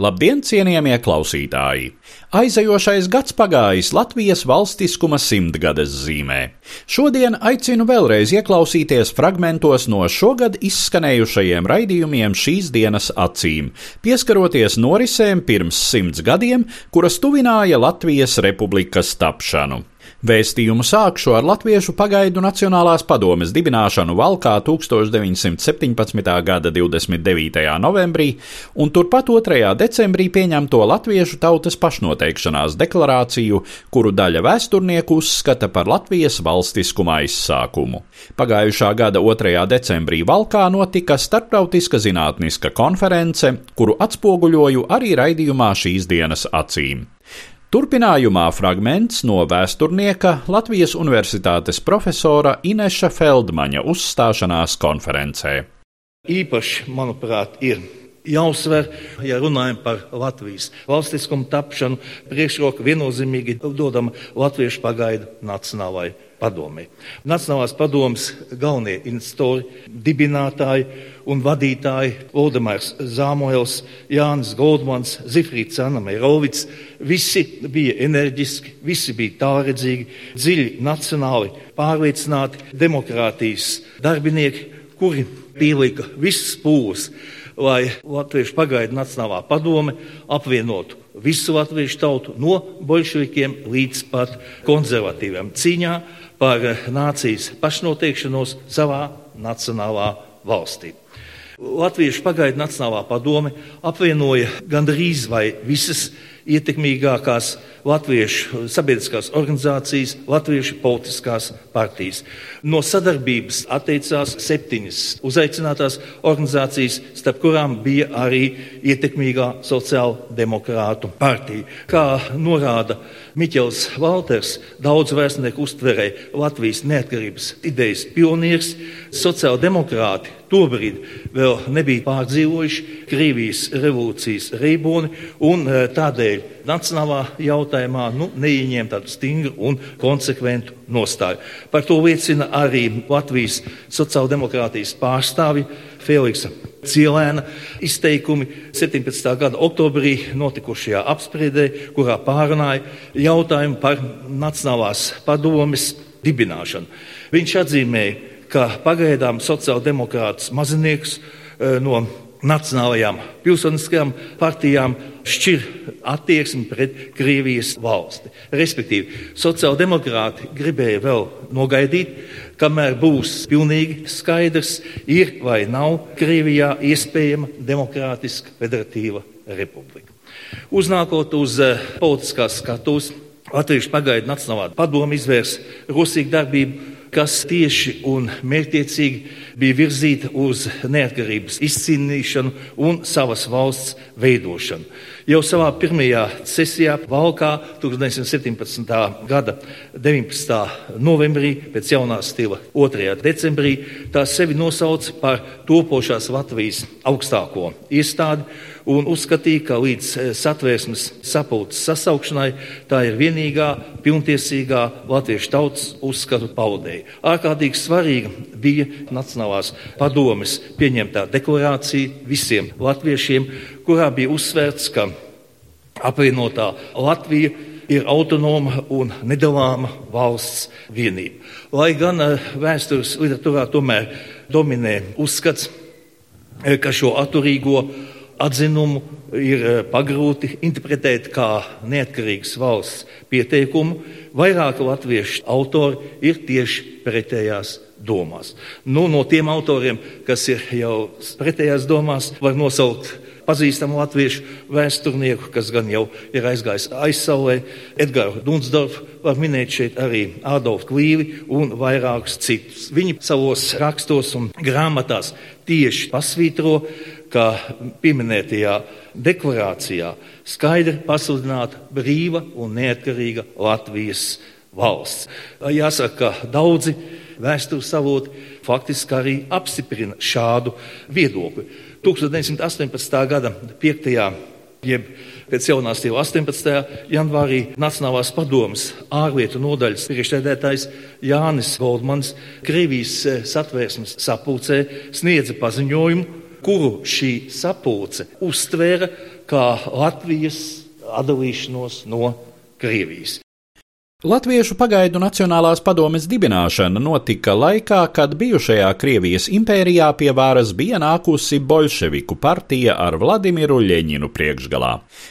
Labdien, cienījamie klausītāji! Aizejošais gads pagājis Latvijas valstiskuma simtgades zīmē. Šodien aicinu vēlreiz ieklausīties fragmentos no šogad izskanējušajiem raidījumiem šīs dienas acīm, pieskaroties norisēm pirms simts gadiem, kuras tuvināja Latvijas republikas tapšanu. Vēstījumu sākšu ar Latviešu pagaidu Nacionālās padomes dibināšanu Valkā 1917. gada 29. novembrī un turpat 2. decembrī pieņemto Latviešu tautas pašnoteikšanās deklarāciju, kuru daļa vēsturnieku uzskata par Latvijas valstiskuma aizsākumu. Pagājušā gada 2. decembrī Valkā notika starptautiska zinātniska konference, kuru atspoguļoju arī raidījumā šīs dienas acīm. Turpinājumā fragments no vēsturnieka Latvijas Universitātes profesora Ineša Feldmaņa uzstāšanās konferencē. Īpaši, manuprāt, ir jāuzsver, ja runājam par Latvijas valstiskumu tapšanu, priekšroka viennozīmīgi dodama Latviešu pagaidu nacionālajai padomē. Nacionālās padomas galvenie iniciatori, dibinātāji un vadītāji Valdemārs Zāmoels, Jānis Goldmans, Zifrīds Anamērovics, visi bija enerģiski, visi bija tālredzīgi, dziļi nacionāli pārliecināti demokrātijas darbinieki, kuri pielika visas pūles, lai Latviešu pagaidu Nacionālā padome apvienotu visu latviešu tautu no bolševikiem līdz pat konservatīviem cīņā par nācijas pašnoteikšanos savā nacionālā valstī. Latviešu pagaidu Nacionālā padome apvienoja gandrīz vai visas ietekmīgākās latviešu sabiedriskās organizācijas, latviešu politiskās partijas. No sadarbības atteicās septiņas uzaicinātās organizācijas, starp kurām bija arī ietekmīgā sociāla demokrātu partija. Kā norāda Miķels Valters, daudz vēstnieku uztverēja Latvijas neatkarības idejas pionieris, sociāldemokrāti tobrīd vēl nebija pārdzīvojuši Krievijas revolūcijas reiboni un eh, tādēļ nacionālā jautājumā nu, neieņēma tādu stingru un konsekventu nostāju. Par to liecina arī Latvijas sociāldemokrātijas pārstāvi Feliksa Cielēna izteikumi 17. gada oktobrī notikušajā apspriedē, kurā pārunāja jautājumu par Nacionālās padomes dibināšanu. Viņš atzīmēja, ka pagaidām sociāldemokrātus mazinieks eh, no nacionālajām pilsoniskajām partijām šķir attieksmi pret Krievijas valsti. Respektīvi, sociāldemokrāti gribēja vēl nogaidīt, kamēr būs pilnīgi skaidrs, ir vai nav Krievijā iespējama demokrātiska federatīva republika. Uznākot uz eh, politiskās skatuves, Latviešu pagaidu Nacionālā padoma izvērs rosīgu darbību kas tieši un mērķiecīgi bija virzīta uz neatkarības izcīnīšanu un savas valsts veidošanu. Jau savā pirmajā sesijā Valkā 1917. gada 19. novembrī pēc jaunā stila 2. decembrī tā sevi nosauca par topošās Latvijas augstāko iestādi un uzskatīja, ka līdz eh, satvērsmes sapulces sasaukšanai tā ir vienīgā pilntiesīgā latviešu tautas uzskatu paudēja. Ārkārtīgi svarīga bija Nacionālās padomes pieņemtā deklarācija visiem latviešiem, kurā bija uzsvērts, ka apvienotā Latvija ir autonoma un nedalāma valsts vienība. Lai gan eh, vēstures literatūrā tomēr dominē uzskats, eh, ka šo atturīgo atzinumu ir eh, pagrūti interpretēt kā neatkarīgas valsts pieteikumu. Vairāki latviešu autori ir tieši pretējās domās. Nu, no tiem autoriem, kas ir jau pretējās domās, var nosaukt pazīstamu latviešu vēsturnieku, kas gan jau ir aizgājis aizsaulē, Edgars Dunsdorfu, var minēt šeit arī Adolfu Klīvi un vairākus citus. Viņi savos rakstos un grāmatās tieši pasvītro, ka pieminētajā deklarācijā skaidri pasludināta brīva un neatkarīga Latvijas valsts. Jāsaka, ka daudzi vēstures avoti faktiski arī apstiprina šādu viedokli. 1918. gada 5. jeb pēc jaunās stila 18. janvārī Nacionālās padomas ārlietu nodaļas priekšsēdētājs Jānis Goldmans Krievijas eh, satvērsmes sapulcē sniedza paziņojumu, kuru šī sapulce uztvēra kā Latvijas atdalīšanos no Krievijas. Latviešu pagaidu Nacionālās padomes dibināšana notika laikā, kad bijušajā Krievijas impērijā pie varas bija nākusi bolševiku partija ar Vladimiru Ļeņinu priekšgalā.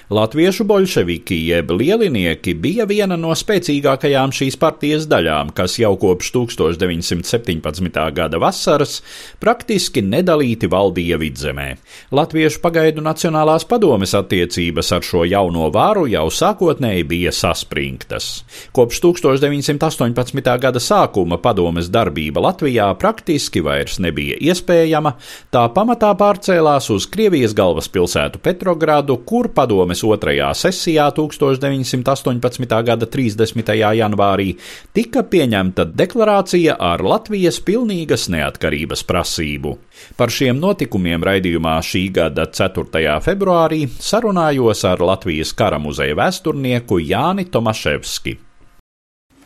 Latviešu bolševiki jeb lielinieki bija viena no spēcīgākajām šīs partijas daļām, kas jau kopš 1917. gada vasaras praktiski nedalīti valdīja vidzemē. Latviešu pagaidu Nacionālās padomes attiecības ar šo jauno vāru jau sākotnēji bija saspringtas. Kopš 1918. gada sākuma padomes darbība Latvijā praktiski vairs nebija iespējama, tā pamatā pārcēlās uz Krievijas galvaspilsētu Petrogradu, kur padomes otrajā sesijā 1918. gada 30. janvārī tika pieņemta deklarācija ar Latvijas pilnīgas neatkarības prasību. Par šiem notikumiem raidījumā šī gada 4. februārī sarunājos ar Latvijas kara muzeja vēsturnieku Jāni Tomaševski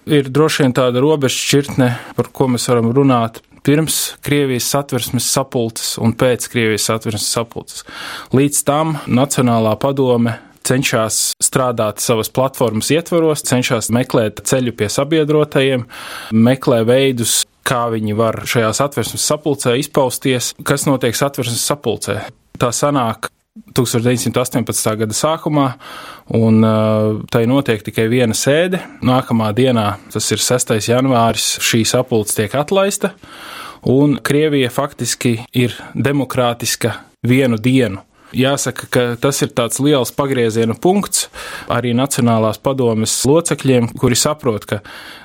ir droši vien tāda robeža šķirtne, par ko mēs varam runāt pirms Krievijas satversmes sapulces un pēc Krievijas satversmes sapulces. Līdz tam Nacionālā padome cenšas strādāt savas platformas ietvaros, cenšas meklēt ceļu pie sabiedrotajiem, meklē veidus, kā viņi var šajā satversmes sapulcē izpausties, kas notiek satversmes sapulcē. Tā sanāk, 1918. gada sākumā, un tai notiek tikai viena sēde. Nākamā dienā, tas ir 6. janvāris, šī sapulce tiek atlaista, un Krievija faktiski ir demokrātiska vienu dienu. Jāsaka, ka tas ir tāds liels pagrieziena punkts arī Nacionālās padomes locekļiem, kuri saprot, ka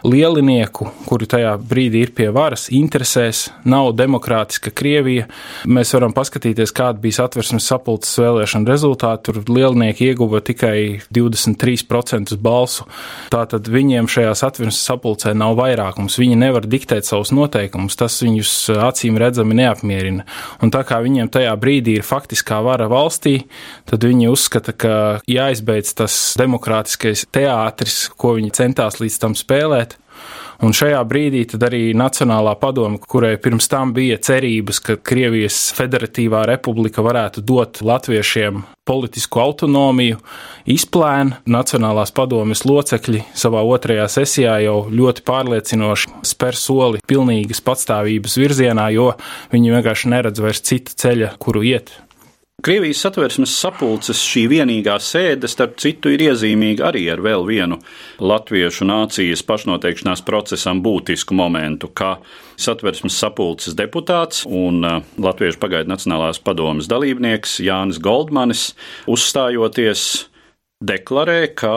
lielinieku, kuri tajā brīdī ir pie varas, interesēs nav demokrātiska Krievija. Mēs varam paskatīties, kāda bija atversmes sapulces vēlēšana rezultāti. Tur lielinieki ieguva tikai 23% balsu. Tātad viņiem šajās atversmes sapulcē nav vairākums. Viņi nevar diktēt savus noteikumus. Tas viņus acīm redzami neapmierina. Un tā kā viņiem tajā brīdī ir faktiskā vara valstī, tad viņi uzskata, ka jāizbeidz tas demokrātiskais teātris, ko viņi centās līdz tam spēlēt. Un šajā brīdī arī Nacionālā padome, kurai pirms tam bija cerības, ka Krievijas Federatīvā republika varētu dot latviešiem politisku autonomiju, izplēna Nacionālās padomes locekļi savā otrajā sesijā jau ļoti pārliecinoši spēr soli pilnīgas patstāvības virzienā, jo viņi vienkārši neredz vairs cita ceļa, kuru iet. Krievijas satversmes sapulces šī vienīgā sēde, starp citu, ir iezīmīga arī ar vēl vienu latviešu nācijas pašnoteikšanās procesam būtisku momentu, kā satversmes sapulces deputāts un uh, Latviešu pagaidu Nacionālās padomas dalībnieks Jānis Goldmanis uzstājoties deklarē, ka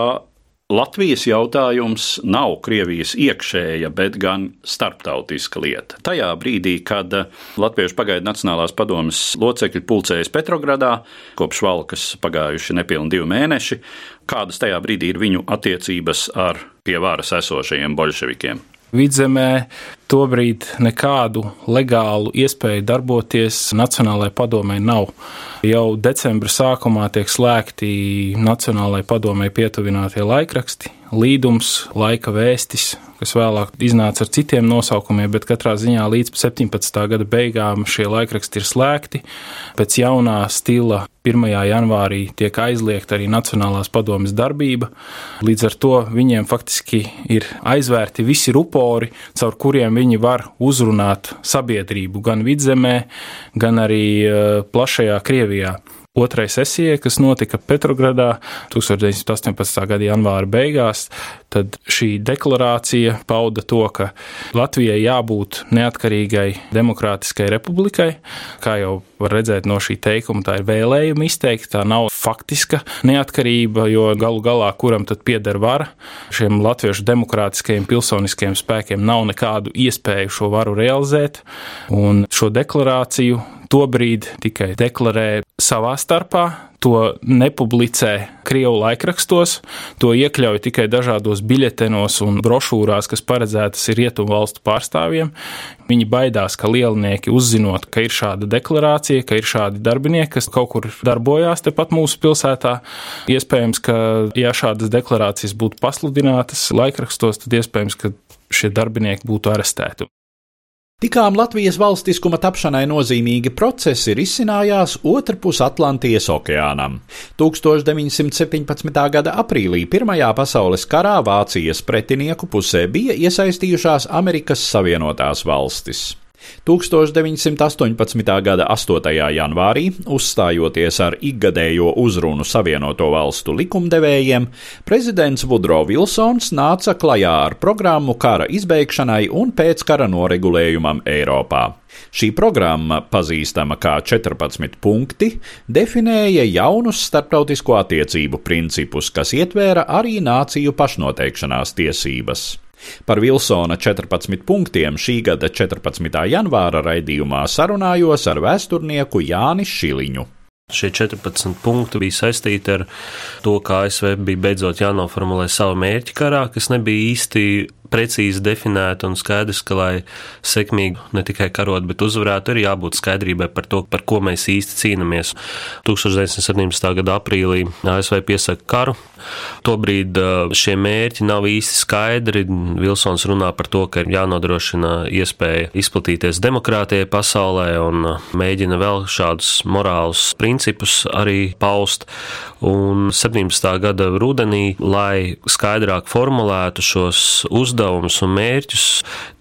Latvijas jautājums nav Krievijas iekšēja, bet gan starptautiska lieta. Tajā brīdī, kad Latviešu pagaidu Nacionālās padomas locekļi pulcējas Petrogradā, kopš valkas pagājuši nepilni divi mēneši, kādas tajā brīdī ir viņu attiecības ar pie varas esošajiem bolševikiem? Vidzemē tobrīd nekādu legālu iespēju darboties Nacionālajai padomē nav. Jau decembra sākumā tiek slēgti Nacionālajai padomē pietuvinātie laikraksti, līdums, laika vēstis, kas vēlāk iznāca ar citiem nosaukumiem, bet katrā ziņā līdz 17. gada beigām šie laikraksti ir slēgti. Pēc jaunā stila 1. janvārī tiek aizliegta arī Nacionālās padomjas darbība. Līdz ar to viņiem faktiski ir aizvērti visi rupori, caur kuriem viņi var uzrunāt sabiedrību gan vidzemē, gan arī eh, plašajā Krievijā otrai sesijai, kas notika Petrogradā 1918. gada janvāra beigās, tad šī deklarācija pauda to, ka Latvijai jābūt neatkarīgai demokrātiskai republikai. Kā jau var redzēt no šī teikuma, tā ir vēlējuma izteikta, tā nav faktiska neatkarība, jo galu galā kuram tad pieder vara. Šiem latviešu demokrātiskajiem pilsoniskajiem spēkiem nav nekādu iespēju šo varu realizēt, un šo deklarāciju tobrīd tikai deklarē savā starpā, to nepublicē Krievu laikrakstos, to iekļauj tikai dažādos biļetenos un brošūrās, kas paredzētas ir rietumu valstu pārstāvjiem. Viņi baidās, ka lielnieki uzzinot, ka ir šāda deklarācija, ka ir šādi darbinieki, kas kaut kur darbojās tepat mūsu pilsētā. Iespējams, ka ja šādas deklarācijas būtu pasludinātas laikrakstos, tad iespējams, ka šie darbinieki būtu arestēti. Tikām Latvijas valstiskuma tapšanai nozīmīgi procesi risinājās otrpus Atlantijas okeānam. 1917. gada aprīlī Pirmajā pasaules karā Vācijas pretinieku pusē bija iesaistījušās Amerikas Savienotās valstis. 1918. gada 8. janvārī, uzstājoties ar ikgadējo uzrunu Savienoto valstu likumdevējiem, prezidents Vudro Vilsons nāca klajā ar programmu kara izbeigšanai un pēckara noregulējumam Eiropā. Šī programma, pazīstama kā 14 punkti, definēja jaunus starptautisko attiecību principus, kas ietvēra arī nāciju pašnoteikšanās tiesības. Par Vilsona 14 punktiem šī gada 14. janvāra raidījumā sarunājos ar vēsturnieku Jāni Šiliņu. Šie 14 punkti bija saistīti ar to, ka ASV bija beidzot jānoformulē savu mērķi karā, kas nebija īsti precīzi definēta un skaidrs, ka, lai sekmīgi ne tikai karot, bet uzvarētu, ir jābūt skaidrībai par to, par ko mēs īsti cīnāmies. 1917. gada aprīlī ASV piesaka karu. Tobrīd šie mērķi nav īsti skaidri. Vilsons runā par to, ka ir jānodrošina iespēja izplatīties demokrātijai pasaulē un mēģina vēl šādus morālus principus arī paust. Un 17. gada rudenī, lai skaidrāk formulētu šos uzdevumus, un mērķus,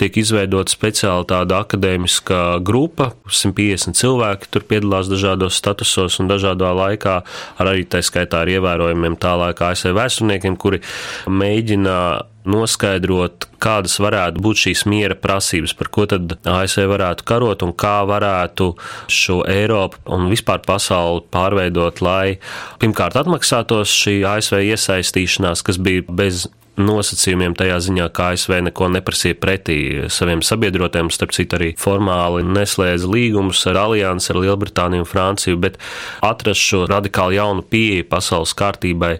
tiek izveidota speciāla tāda akadēmiska grupa, 150 cilvēki tur piedalās dažādos statusos un dažādā laikā, ar arī tā skaitā ar ievērojumiem tā laika ASV vēsturniekiem, kuri mēģina noskaidrot, kādas varētu būt šīs miera prasības, par ko tad ASV varētu karot un kā varētu šo Eiropu un vispār pasauli pārveidot, lai pirmkārt atmaksātos šī ASV iesaistīšanās, kas bija bez nosacījumiem tajā ziņā, ka ASV neko neprasīja pretī saviem sabiedrotiem, starp citu arī formāli neslēdza līgumus ar aliansi ar Lielbritāniju un Franciju, bet atrast šo radikāli jaunu pieeju pasaules kārtībai,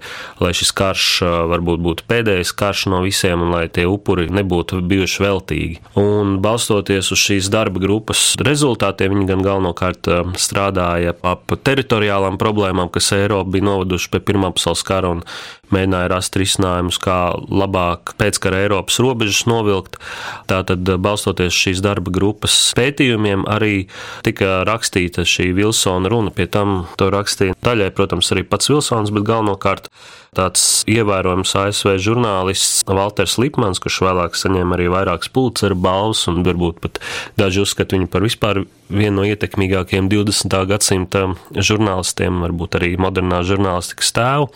lai šis karš varbūt būtu pēdējais karš no visiem un lai tie upuri nebūtu bijuši veltīgi. Un balstoties uz šīs darba grupas rezultātiem, viņi gan galvenokārt strādāja ap teritoriālām problēmām, kas Eiropu bija novaduši pie Pirmā pasaules kara un mēģināja rast risinājumus, kā labāk pēckara Eiropas robežas novilkt. Tātad, balstoties šīs darba grupas pētījumiem, arī tika rakstīta šī Vilsona runa. Pie tam to rakstīja daļai, protams, arī pats Vilsons, bet galvenokārt tāds ievērojams ASV žurnālists Walters Lipmans, kurš vēlāk saņēma arī vairākas pulcera balvas, un varbūt pat daži uzskata viņu par vispār vienu no ietekmīgākajiem 20. gadsimta žurnālistiem, varbūt arī modernā žurnālistikas tēvu.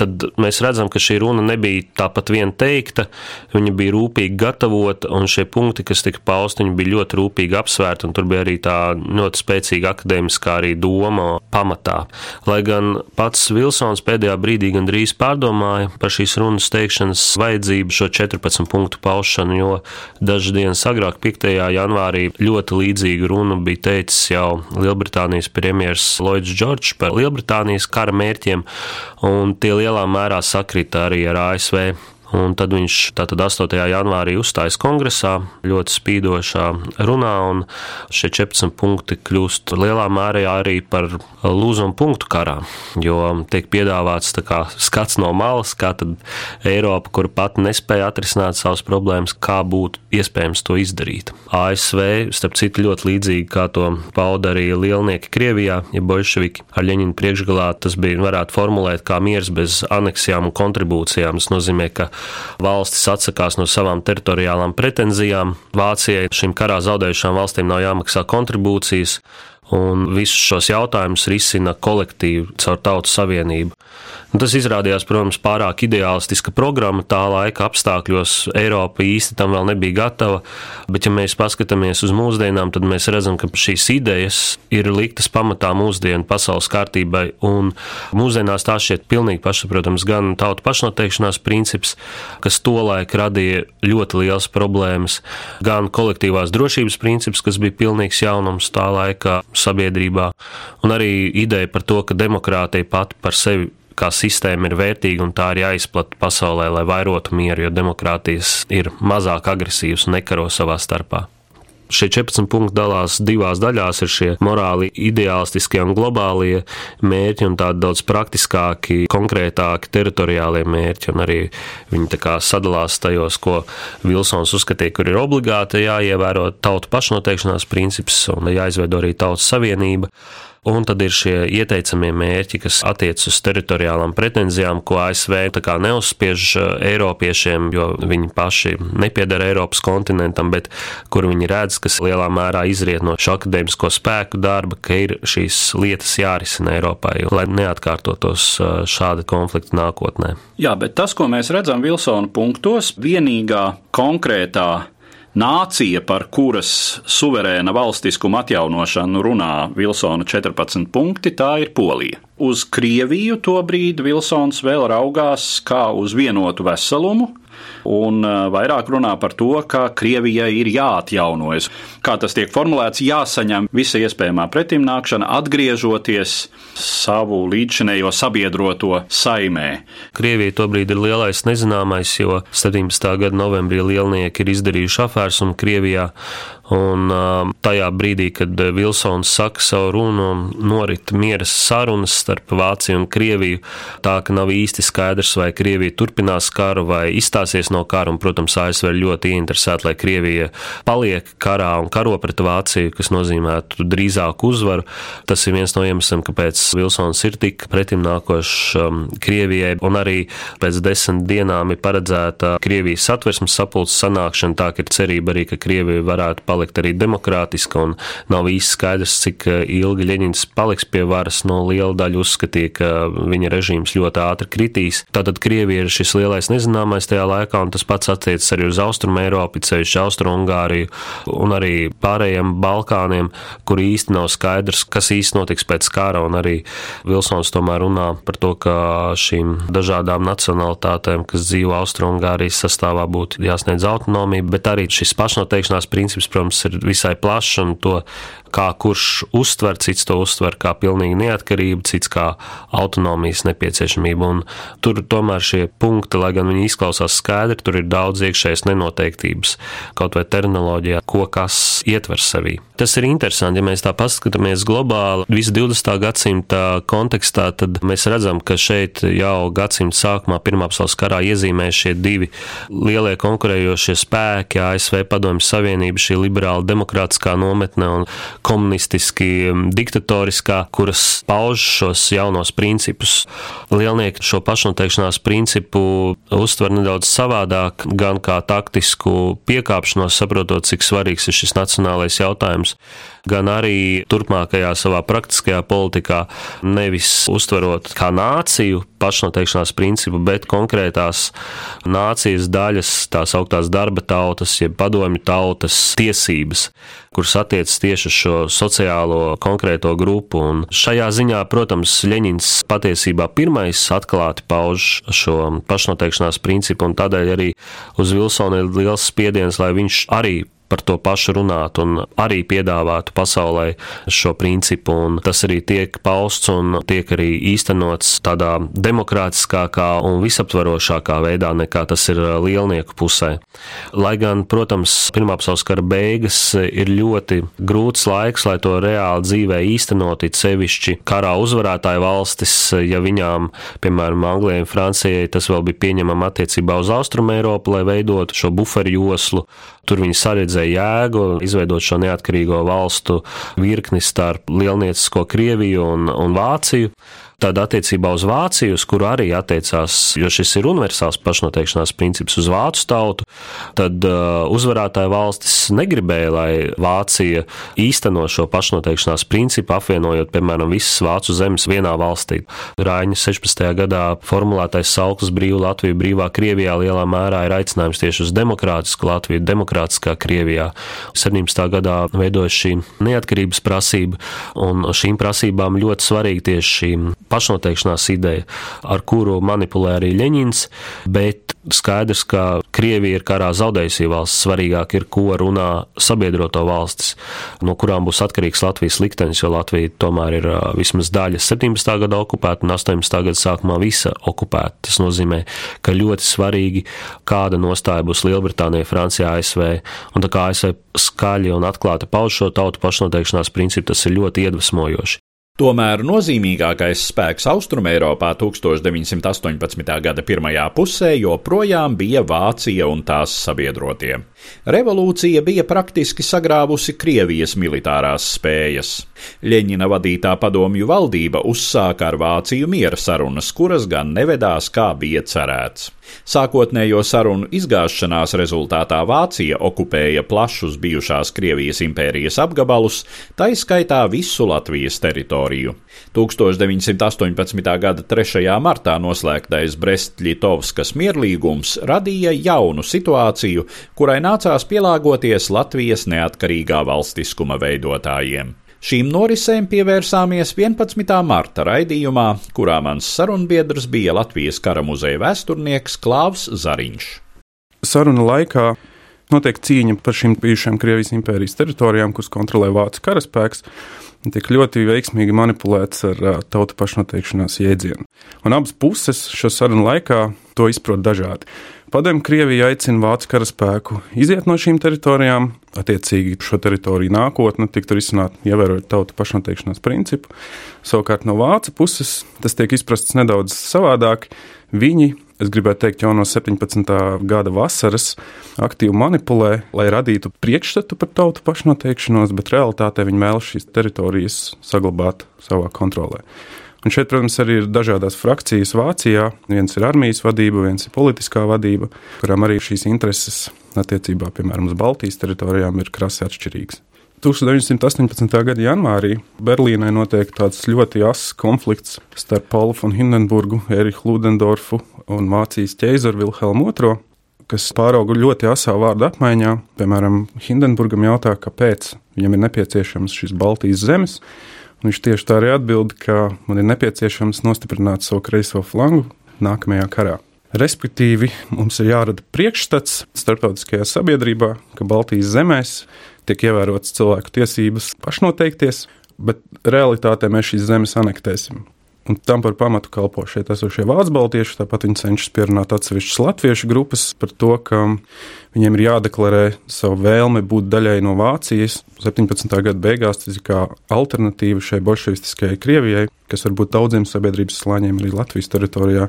Tad mēs redzam, ka šī runa nebija tāpat vien teikta, viņa bija rūpīgi gatavota, un šie punkti, kas tika pausti, viņi bija ļoti rūpīgi apsvērti, un tur bija arī tā ļoti spēcīga akadēmiskā arī doma pamatā. Lai gan pats Vilsons pēdējā brīdī gandrīz pārdomāja par šīs runas teikšanas vajadzību šo 14 punktu paušanu, jo dažas dienas agrāk, 5. janvārī, ļoti līdzīgu runu bija teicis jau Lielbritānijas premjeras Lloyds George par Lielbritānijas kara mērķiem, un tie lielā mērā sakrita arī ar ASV Un tad viņš tātad 8. janvārī uzstājas kongresā ļoti spīdošā runā, un šie 14 punkti kļūst lielā mērā arī par lūzumu punktu karā, jo tiek piedāvāts kā skats no malas, kā tad Eiropa, kur pat nespēja atrisināt savas problēmas, kā būtu iespējams to izdarīt. ASV, starp citu, ļoti līdzīgi kā to pauda arī lielnieki Krievijā, ja bolševiki ar Ļeņinu priekšgalā, tas bija varētu formulēt kā miers bez aneksijām un kontribūcijām. Tas nozīmē, ka valstis atsakās no savām teritoriālām pretenzijām. Vācijai šīm karā zaudējušām valstīm nav jāmaksā kontribūcijas, un visus šos jautājumus risina kolektīvi caur tautu savienību. Un tas izrādījās, protams, pārāk ideālistiska programma tā laika apstākļos. Eiropa īsti tam vēl nebija gatava, bet, ja mēs paskatāmies uz mūsdienām, tad mēs redzam, ka šīs idejas ir liktas pamatā mūsdienu pasaules kārtībai. Un mūsdienās tā šķiet pilnīgi pašsaprotams gan tautu pašnoteikšanās princips, kas tolaik radīja ļoti liels problēmas, gan kolektīvās drošības princips, kas bija pilnīgs jaunums tā laika sabiedrībā, un arī ideja par to, ka demokrātija pati par sevi kā sistēma ir vērtīga un tā ir jāizplata pasaulē, lai vairotu mieru, jo demokrātijas ir mazāk agresīvas un nekaro savā starpā. Šie 14 punkti dalās divās daļās. Ir šie morāli ideālistiskie un globālie mērķi, un tādi daudz praktiskāki, konkrētāki teritoriālie mērķi. Un arī viņi sadalās tajos, ko Vilsons uzskatīja, kur ir obligāti jāievēro tautu pašnoteikšanās princips un jāizveido arī tautas savienība. Un tad ir šie ieteicamie mērķi, kas attiecas uz teritoriālām pretenzijām, ko ASV neuzspiež uh, Eiropiešiem, jo viņi paši nepiedara Eiropas kontinentam, bet kur viņi redz, kas lielā mērā izriet no šo akadēmisko spēku darba, ka ir šīs lietas jārisina Eiropai, lai neatkārtotos uh, šādi konflikti nākotnē. Jā, bet tas, ko mēs redzam Vilsona punktos, vienīgā konkrētā Nācija, par kuras suverēna valstiskuma atjaunošanu runā Vilsona 14 punkti, tā ir Polija. Uz Krieviju tobrīd Vilsons vēl raugās kā uz vienotu veselumu, un vairāk runā par to, ka Krievijai ir jāatjaunojas. Kā tas tiek formulēts, jāsaņem visa iespējamā pretimnākšana, atgriežoties savu līdzšinējo sabiedroto saimē. Krievija tobrīd ir lielais nezināmais, jo 17. gada novembrī lielnieki ir izdarījuši afērs un Krievijā Un tajā brīdī, kad Vilsons saka savu runu un norit miera sarunas starp Vāciju un Krieviju, tā ka nav īsti skaidrs, vai Krievija turpinās karu vai izstāsies no kara, un, protams, ASV ir ļoti ieinteresēta, lai Krievija paliek karā un karo pret Vāciju, kas nozīmētu drīzāku uzvaru. Tas ir viens no iemesliem, kāpēc Vilsons ir tik pretimnākošs um, Krievijai, un arī pēc desmit dienām ir paredzēta Krievijas satversmes sapulces sanākšana, tā ka ir cerība arī, ka Krievija varētu palikt arī demokrātiska, un nav īsti skaidrs, cik eh, ilgi Ļeņins paliks pie varas. No liela daļa uzskatīja, ka viņa režīms ļoti ātri kritīs. Tātad Krievija ir šis lielais nezināmais tajā laikā, un tas pats attiecas arī uz Austrumu Eiropu, ceļš Austrumu Ungāriju un arī pārējiem Balkāniem, kur īsti nav skaidrs, kas īsti notiks pēc kara, un arī Vilsons tomēr runā par to, ka šīm dažādām nacionalitātēm, kas dzīvo Austrumu Ungārijas sastāvā, būtu jāsniedz autonomija, bet arī šis pašnoteikšanās princips, protams, ir visai plašs un to kā kurš uztver, cits to uztver kā pilnīgi neatkarību, cits kā autonomijas nepieciešamību. Un tur tomēr šie punkti, lai gan viņi izklausās skaidri, tur ir daudz iekšējas nenoteiktības, kaut vai terminoloģijā, ko kas ietver sevī. Tas ir interesanti, ja mēs tā paskatāmies globāli, visu 20. gadsimta kontekstā, tad mēs redzam, ka šeit jau gadsimta sākumā Pirmā pasaules karā iezīmē šie divi lielie konkurējošie spēki, ASV Padomju Savienība, šī liberāla demokrātiskā nometne un komunistiski, um, diktatoriskā, kuras pauž šos jaunos principus. Lielnieki šo pašnoteikšanās principu uztver nedaudz savādāk, gan kā taktisku piekāpšanos, saprotot, cik svarīgs ir šis nacionālais jautājums, gan arī turpmākajā savā praktiskajā politikā nevis uztverot kā nāciju pašnoteikšanās principu, bet konkrētās nācijas daļas, tās augtās darba tautas, jeb padomju tautas tiesības, kuras attiecas tieši uz šo sociālo konkrēto grupu. Un šajā ziņā, protams, Ļeņins patiesībā pirmais atklāti pauž šo pašnoteikšanās principu, un tādēļ arī uz Vilsonu ir liels spiediens, lai viņš arī par to pašu runāt un arī piedāvātu pasaulē šo principu. Un tas arī tiek pausts un tiek arī īstenots tādā demokrātiskākā un visaptvarošākā veidā nekā tas ir lielnieku pusē. Lai gan, protams, Pirmā pasaules kara beigas ir ļoti grūts laiks, lai to reāli dzīvē īstenot, it sevišķi karā uzvarētāju valstis, ja viņām, piemēram, Anglijai un Francijai, tas vēl bija pieņemama attiecībā uz Austrumu Eiropu, lai veidotu šo buferu joslu. Tur viņi saredzēja jēgu izveidot šo neatkarīgo valstu virkni starp lielniecisko Krieviju un, un Vāciju. Tad attiecībā uz Vāciju, uz kuru arī attiecās, jo šis ir universāls pašnoteikšanās princips uz vācu tautu, tad uh, uzvarētāja valstis negribēja, lai Vācija īsteno šo pašnoteikšanās principu, apvienojot, piemēram, visas vācu zemes vienā valstī. Rāņa 16. gadā formulētais sauklis brīvu Latviju, brīvā Krievijā lielā mērā ir aicinājums tieši uz demokrātisku Latviju, demokrātiskā Krievijā. 17. gadā veidojas šī neatkarības prasība, un šīm prasībām ļoti svarīgi tieši šī pašnoteikšanās ideja, ar kuru manipulē arī Ļeņins, bet skaidrs, ka Krievija ir karā zaudējusi valsts, svarīgāk ir, ko runā sabiedroto valstis, no kurām būs atkarīgs Latvijas liktenis, jo Latvija tomēr ir vismaz daļa 17. gada okupēta un 18. gada sākumā visa okupēta. Tas nozīmē, ka ļoti svarīgi, kāda nostāja būs Lielbritānija, Francijā, ASV, un tā kā ASV skaļi un atklāti pauž šo tautu pašnoteikšanās principu, tas ir ļoti iedvesmojoši. Tomēr nozīmīgākais spēks Austrumēropā 1918. gada pirmajā pusē joprojām bija Vācija un tās sabiedrotie. Revolūcija bija praktiski sagrāvusi Krievijas militārās spējas. Ļeņina vadītā padomju valdība uzsāka ar Vāciju miera sarunas, kuras gan nevedās kā bija cerēts. Sākotnējo sarunu izgāšanās rezultātā Vācija okupēja plašus bijušās Krievijas impērijas apgabalus, taiskaitā visu Latvijas teritoriju. 1918. gada 3. martā noslēgtais Brest-Litovskas mierlīgums radīja jaunu situāciju, kurai nācās pielāgoties Latvijas neatkarīgā valstiskuma veidotājiem. Šīm norisēm pievērsāmies 11. marta raidījumā, kurā mans sarunbiedrs bija Latvijas kara muzeja vēsturnieks Klāvs Zariņš. Saruna laikā notiek cīņa par šīm bijušajām Krievijas impērijas teritorijām, kuras kontrolē Vācu karaspēks. Tiek ļoti veiksmīgi manipulēts ar tautu pašnoteikšanās jēdzienu. Un abas puses šo sarunu laikā to izprot dažādi. Padomju Krievija aicina Vācu karaspēku iziet no šīm teritorijām, attiecīgi šo teritoriju nākotne tiktu risināta, ievērojot tautu pašnoteikšanās principu. Savukārt no Vācu puses tas tiek izprasts nedaudz savādāk. Viņi, es gribētu teikt, jau no 17. gada vasaras aktīvi manipulē, lai radītu priekšstatu par tautu pašnoteikšanos, bet realitātē viņi vēlas šīs teritorijas saglabāt savā kontrolē. Un šeit, protams, arī ir dažādas frakcijas Vācijā. Viens ir armijas vadība, viens ir politiskā vadība, kurām arī šīs intereses attiecībā, piemēram, uz Baltijas teritorijām ir krasi atšķirīgas. 1918. gada janvārī Berlīnē notiek tāds ļoti asins konflikts starp Paulu von Hindenburgu, Eriku Ludendorfu un Vācijas ķēzaru Vilhelmu II, kas pārauga ļoti asā vārdu apmaiņā. Piemēram, Hindenburgam jautā, kāpēc viņam ir nepieciešams šis Baltijas zemes. Viņš tieši tā arī atbild, ka man ir nepieciešams nostiprināt savu kreiso flangu nākamajā karā. Respektīvi, mums ir jārada priekšstats starptautiskajā sabiedrībā, ka Baltijas zemēs tiek ievērotas cilvēku tiesības pašnoteikties, bet realitātē mēs šīs zemes anektēsim. Un tam par pamatu kalpo šeit esošie vācu baltieši. Tāpat viņi cenšas pierunāt atsevišķas latviešu grupas par to, ka viņiem ir jādeklarē savu vēlmi būt daļai no Vācijas. 17. gada beigās tas ir kā alternatīva šai bolševistiskajai Krievijai, kas varbūt daudziem sabiedrības slāņiem arī Latvijas teritorijā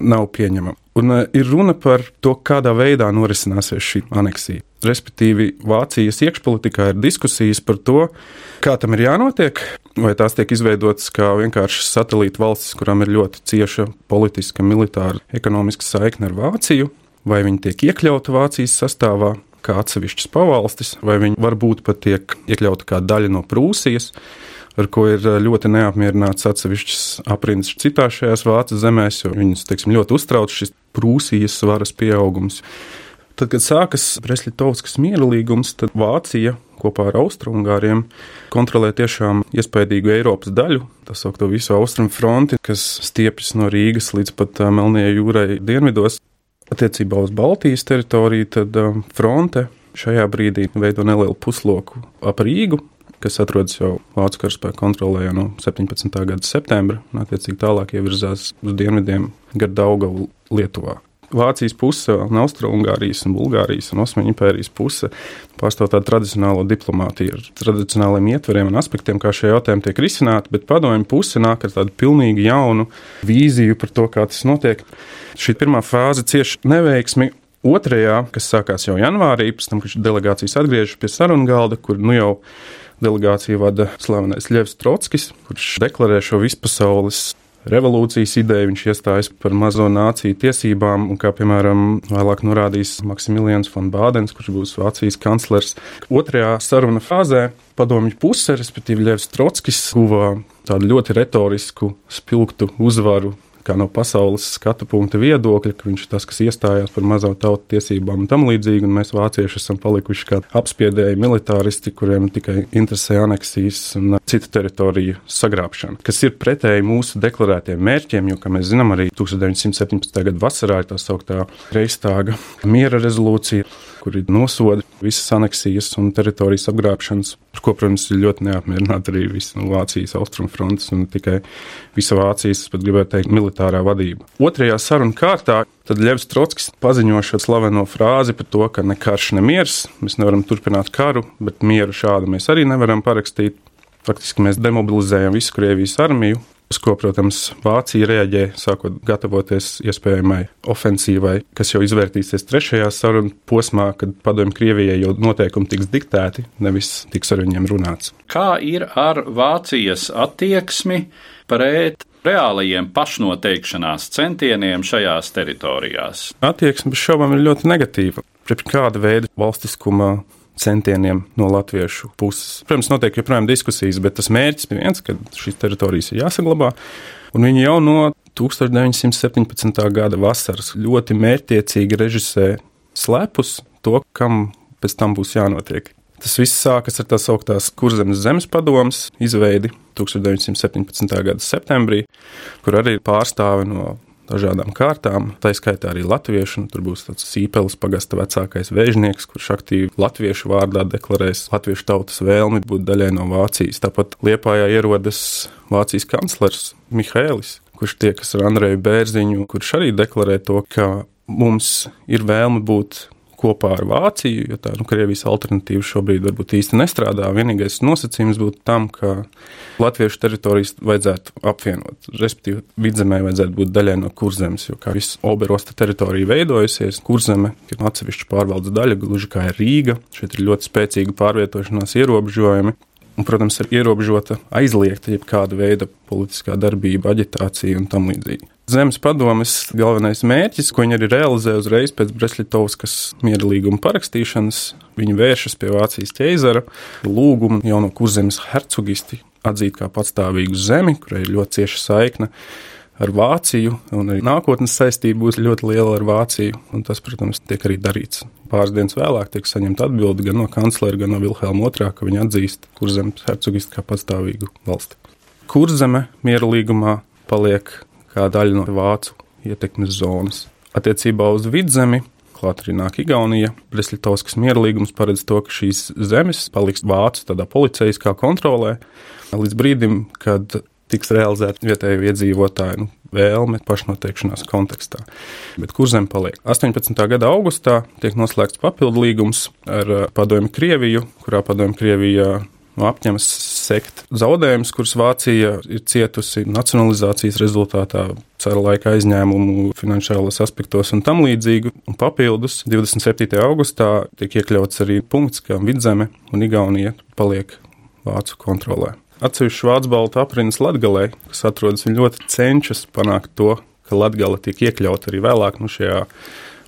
nav pieņemama. Un uh, ir runa par to, kādā veidā norisināsies šī aneksija. Respektīvi, Vācijas iekšpolitikā ir diskusijas par to, kā tam ir jānotiek, vai tās tiek izveidotas kā vienkārši satelīta valstis, kurām ir ļoti cieša politiska, militāra, ekonomiska saikne ar Vāciju, vai viņi tiek iekļauti Vācijas sastāvā kā atsevišķas pavalstis, vai viņi varbūt pat tiek iekļauti kā daļa no Prūsijas, ar ko ir ļoti neapmierināts atsevišķas aprindas citās šajās Vācijas zemēs, jo viņus teiksim, ļoti uztrauc šis Prūsijas varas pieaugums. Tad, kad sākas Breslitovskas miera līgums, tad Vācija kopā ar Austrumgāriem kontrolē tiešām iespaidīgu Eiropas daļu, tā saucamo visu austrumu fronti, kas stiepjas no Rīgas līdz pat Melnajai jūrai dienvidos. Attiecībā uz Baltijas teritoriju, tad fronte šajā brīdī veido nelielu pusloku ap Rīgu, kas atrodas jau Vācu karaspēka kontrolē jau no 17. gada septembra, un attiecīgi tālāk ievirzās uz dienvidiem gar Daugavu Lietuvā. Vācijas puse, un Austrijas, un Bulgārijas un Osmaņu impērijas puse pārstāv tādu tradicionālo diplomātiju ar tradicionāliem ietveriem un aspektiem, kā šie jautājumi tiek risināti, bet padomju puse nāk ar tādu pilnīgi jaunu vīziju par to, kā tas notiek. Šī pirmā fāze cieši neveiksmi. Otrajā, kas sākās jau janvārī, pēc tam, kad delegācijas atgriežas pie sarunu galda, kur nu jau delegāciju vada slavenais Ļevs Trotskis, kurš deklarē šo vispasaules revolūcijas ideju, viņš iestājas par mazo nāciju tiesībām, un kā piemēram vēlāk norādīs Maksimilians von Bādens, kurš būs Vācijas kanclers. Otrajā saruna fāzē padomju puse, respektīvi Ļevs Trotskis, guva tādu ļoti retorisku, spilgtu uzvaru kā no pasaules skatu punkta viedokļa, ka viņš ir tas, kas iestājās par mazo tautu tiesībām un tam līdzīgi, un mēs vācieši esam palikuši kā apspiedēji militāristi, kuriem tikai interesē aneksijas un citu teritoriju sagrābšana, kas ir pretēji mūsu deklarētiem mērķiem, jo, kā mēs zinām, arī 1917. gada vasarā ir tā sauktā Reistāga miera rezolūcija, kur ir nosodi visas aneksijas un teritorijas apgrābšanas, par ko, protams, ir ļoti neapmierināta arī visa Vācijas austrumfrontes un tikai visa Vācijas, pat gribētu teikt, militārā vadība. Otrajā sarunu kārtā tad Ļevs Trotskis paziņo šo slaveno frāzi par to, ka ne karš, ne miers, mēs nevaram turpināt karu, bet mieru šādu mēs arī nevaram parakstīt. Faktiski mēs demobilizējam visu Krievijas armiju, uz ko, protams, Vācija reaģē, sākot gatavoties iespējamai ofensīvai, kas jau izvērtīsies trešajā sarunu posmā, kad padomju Krievijai jau noteikumi tiks diktēti, nevis tiks ar viņiem runāts. Kā ir ar Vācijas attieksmi pret reālajiem pašnoteikšanās centieniem šajās teritorijās? Attieksme bez šaubām ir ļoti negatīva. Pret kāda veida valstiskuma centieniem no latviešu puses. Protams, notiek joprojām diskusijas, bet tas mērķis bija viens, ka šīs teritorijas ir jāsaglabā. Un viņi jau no 1917. gada vasaras ļoti mērķiecīgi režisē slepus to, kam pēc tam būs jānotiek. Tas viss sākas ar tā sauktās Kurzemes zemes padomas izveidi 1917. gada septembrī, kur arī pārstāvi no dažādām kārtām. Tā skaitā arī latviešu. Tur būs tāds sīpelis pagasta vecākais vēžnieks, kurš aktīvi latviešu vārdā deklarēs latviešu tautas vēlmi būt daļai no Vācijas. Tāpat Liepājā ierodas Vācijas kanclers Mihēlis, kurš tiekas ar Andreju Bērziņu, kurš arī deklarē to, ka mums ir vēlme būt kopā ar Vāciju, jo tā nu, Krievijas alternatīva šobrīd varbūt īsti nestrādā. Vienīgais nosacījums būtu tam, ka latviešu teritorijas vajadzētu apvienot. Respektīvi, vidzemē vajadzētu būt daļai no kurzemes, jo kā viss Oberosta teritorija veidojusies, kurzeme ir atsevišķa pārvaldes daļa, gluži kā ir Rīga. Šeit ir ļoti spēcīga pārvietošanās ierobežojumi. Un, protams, ir ierobežota, aizliegta jebkāda veida politiskā darbība, aģitācija un tam līdzīgi. Zemes padomes galvenais mērķis, ko viņi arī realizē uzreiz pēc Breslitovskas miera līguma parakstīšanas, viņi vēršas pie Vācijas ķeizara lūgumu jauno kurzemes hercogisti atzīt kā patstāvīgu zemi, kurai ir ļoti cieša saikne ar Vāciju, un arī nākotnes saistība būs ļoti liela ar Vāciju. Tas, protams, tiek arī darīts. Pāris dienas vēlāk tiek saņemta atbilde gan no kanclera, gan no Vilhelma II, ka viņi atzīst kurzemes hercogistu kā patstāvīgu valsti. Kurzeme miera līgumā paliek kā daļa no vācu ietekmes zonas. Attiecībā uz vidzemi klāt arī nāk Igaunija. Breslitovskas miera līgums paredz to, ka šīs zemes paliks vācu tādā policijaskā kontrolē līdz brīdim, kad tiks realizēta vietēju iedzīvotāju nu, vēlme pašnoteikšanās kontekstā. Bet kur zem paliek? 18. gada augustā tiek noslēgts papildu līgums ar Padomju Krieviju, kurā Padomju Krievija nu, apņemas sekt zaudējumus, kurus Vācija ir cietusi nacionalizācijas rezultātā, cara laika aizņēmumu, finansiālos aspektos un tam līdzīgi. Un papildus 27. augustā tiek iekļauts arī punkts, ka vidzeme un Igaunija paliek Vācu kontrolē. Atsevišķi Vācu baltu apriņas Latgalē, kas atrodas, viņi ļoti cenšas panākt to, ka Latgala tiek iekļauta arī vēlāk nu, šajā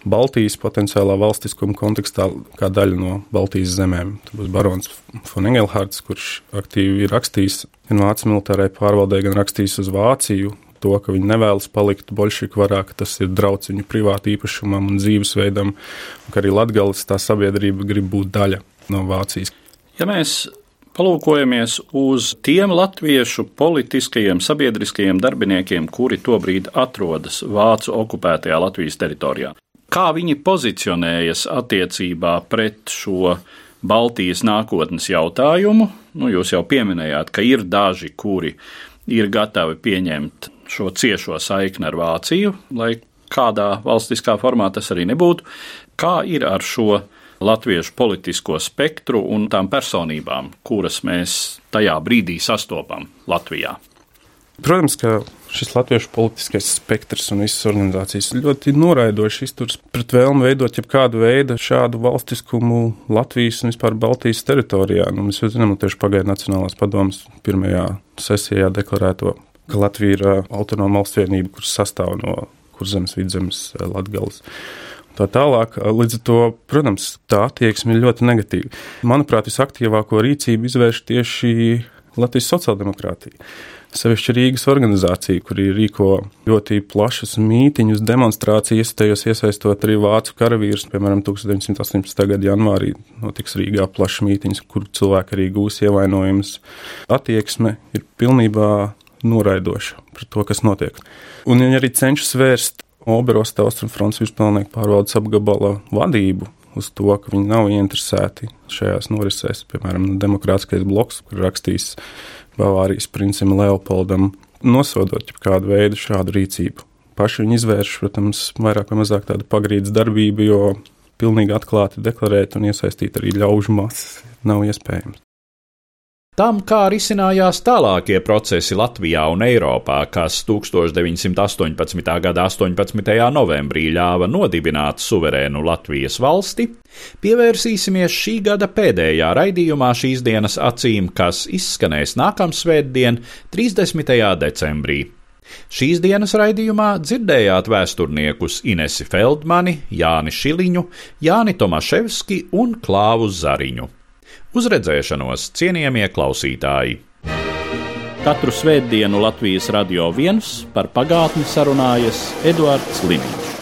Baltijas potenciālā valstiskuma kontekstā kā daļa no Baltijas zemēm. Tur būs barons von Engelhards, kurš aktīvi ir rakstījis gan Vācijas militārai pārvaldē, gan rakstījis uz Vāciju. To, ka viņi nevēlas palikt bolševiku varā, ka tas ir draudz viņu privātu īpašumam un dzīvesveidam, un ka arī Latvijas tā sabiedrība grib būt daļa no Vācijas. Ja mēs palūkojamies uz tiem latviešu politiskajiem, sabiedriskajiem darbiniekiem, kuri tobrīd atrodas Vācu okupētajā Latvijas teritorijā, Kā viņi pozicionējas attiecībā pret šo Baltijas nākotnes jautājumu? Nu, jūs jau pieminējāt, ka ir daži, kuri ir gatavi pieņemt šo ciešo saikni ar Vāciju, lai kādā valstiskā formā tas arī nebūtu. Kā ir ar šo latviešu politisko spektru un tām personībām, kuras mēs tajā brīdī sastopam Latvijā? Protams, ka šis latviešu politiskais spektrs un visas organizācijas ļoti noraidoši izturs pret vēlmu veidot jebkādu veidu šādu valstiskumu Latvijas un vispār Baltijas teritorijā. Nu, mēs jau zinām, tieši pagaidu Nacionālās padomas pirmajā sesijā deklarēto ka Latvija ir autonoma valsts vienība, kuras sastāv no kurzemes, vidzemes, latgales. Tā tālāk, līdz ar to, protams, tā attieksme ir ļoti negatīva. Manuprāt, visaktīvāko rīcību izvērš tieši Latvijas sociāldemokrātija. Sevišķi Rīgas organizācija, kur rīko ļoti plašas mītiņas, demonstrācijas, tajos iesaistot arī vācu karavīrus. Piemēram, 1918. gada janvārī notiks Rīgā plašs mītiņas, kur cilvēki arī gūs ievainojumus. Attieksme ir pilnībā noraidoša pret to, kas notiek. Un viņi arī cenšas vērst Oberosta Austrumfronts vispilnieku pārvaldes apgabala vadību uz to, ka viņi nav ieinteresēti šajās norisēs. Piemēram, Demokrātiskais bloks, kur rakstīs Bavārijas princim Leopoldam, nosodot kādu veidu šādu rīcību. Paši viņi izvērš, protams, vairāk vai mazāk tādu pagrīdes darbību, jo pilnīgi atklāti deklarēt un iesaistīt arī ļaužu masas nav iespējams. Tam, kā risinājās tālākie procesi Latvijā un Eiropā, kas 1918. gada 18. novembrī ļāva nodibināt suverēnu Latvijas valsti, pievērsīsimies šī gada pēdējā raidījumā šīs dienas acīm, kas izskanēs nākamsvētdien, 30. decembrī. Šīs dienas raidījumā dzirdējāt vēsturniekus Inesi Feldmani, Jāni Šiliņu, Jāni Tomaševski un Klāvu Zariņu. Uz redzēšanos, cienījamie klausītāji! Katru svētdienu Latvijas radio viens par pagātni sarunājas Eduards Liniņš.